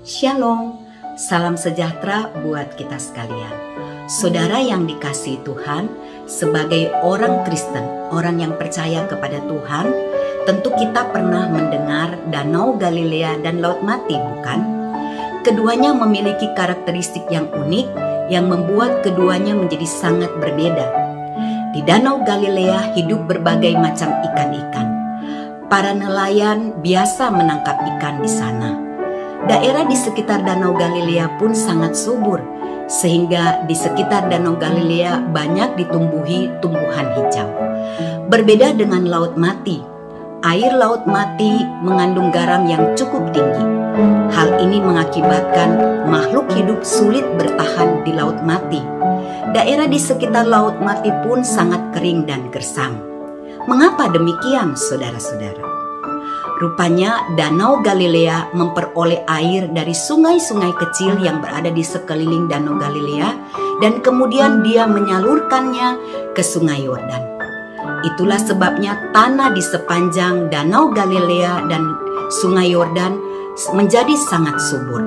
Shalom, salam sejahtera buat kita sekalian. Saudara yang dikasih Tuhan, sebagai orang Kristen, orang yang percaya kepada Tuhan, tentu kita pernah mendengar Danau Galilea dan Laut Mati, bukan? Keduanya memiliki karakteristik yang unik yang membuat keduanya menjadi sangat berbeda. Di Danau Galilea hidup berbagai macam ikan-ikan. Para nelayan biasa menangkap ikan di sana Daerah di sekitar Danau Galilea pun sangat subur, sehingga di sekitar Danau Galilea banyak ditumbuhi tumbuhan hijau. Berbeda dengan Laut Mati, air Laut Mati mengandung garam yang cukup tinggi. Hal ini mengakibatkan makhluk hidup sulit bertahan di Laut Mati. Daerah di sekitar Laut Mati pun sangat kering dan gersam. Mengapa demikian, saudara-saudara? Rupanya Danau Galilea memperoleh air dari sungai-sungai kecil yang berada di sekeliling Danau Galilea dan kemudian dia menyalurkannya ke Sungai Yordan. Itulah sebabnya tanah di sepanjang Danau Galilea dan Sungai Yordan menjadi sangat subur.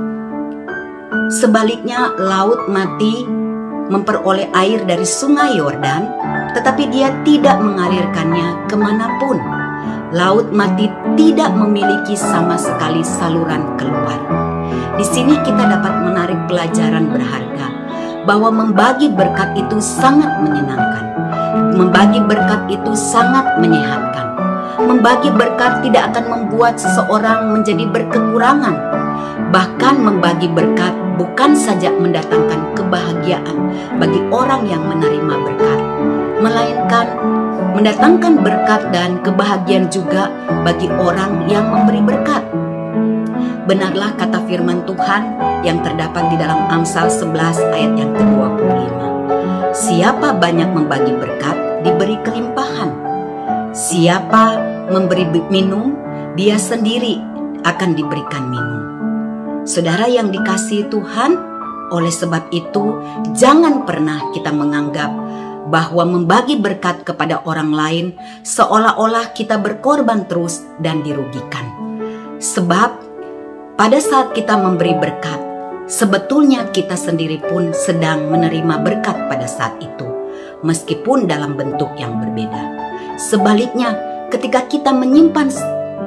Sebaliknya Laut Mati memperoleh air dari Sungai Yordan, tetapi dia tidak mengalirkannya ke mana pun Laut Mati tidak memiliki sama sekali saluran keluar. Di sini kita dapat menarik pelajaran berharga bahwa membagi berkat itu sangat menyenangkan. Membagi berkat itu sangat menyehatkan. Membagi berkat tidak akan membuat seseorang menjadi berkekurangan. Bahkan membagi berkat bukan saja mendatangkan kebahagiaan bagi orang yang menerima berkat, melainkan mendatangkan berkat dan kebahagiaan juga bagi orang yang memberi berkat. Benarlah kata firman Tuhan yang terdapat di dalam Amsal 11 ayat yang ke-25. Siapa banyak membagi berkat, diberi kelimpahan. Siapa memberi minum, dia sendiri akan diberikan minum. Saudara yang dikasihi Tuhan, oleh sebab itu jangan pernah kita menganggap bahwa membagi berkat kepada orang lain seolah-olah kita berkorban terus dan dirugikan. Sebab pada saat kita memberi berkat, sebetulnya kita sendiri pun sedang menerima berkat pada saat itu, meskipun dalam bentuk yang berbeda. Sebaliknya, ketika kita menyimpan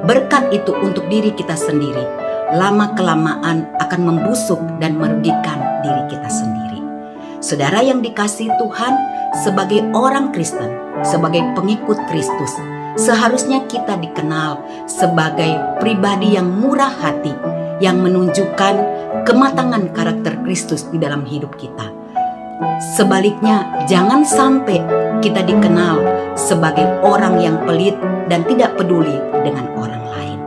berkat itu untuk diri kita sendiri, lama-kelamaan akan membusuk dan merugikan diri kita sendiri. Saudara yang dikasih Tuhan, sebagai orang Kristen, sebagai pengikut Kristus, seharusnya kita dikenal sebagai pribadi yang murah hati, yang menunjukkan kematangan karakter Kristus di dalam hidup kita. Sebaliknya, jangan sampai kita dikenal sebagai orang yang pelit dan tidak peduli dengan orang lain.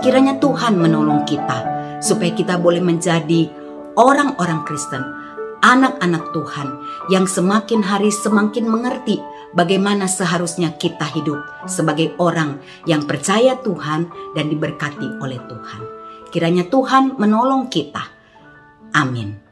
Kiranya Tuhan menolong kita supaya kita boleh menjadi orang-orang Kristen anak-anak Tuhan yang semakin hari semakin mengerti bagaimana seharusnya kita hidup sebagai orang yang percaya Tuhan dan diberkati oleh Tuhan. Kiranya Tuhan menolong kita. Amin.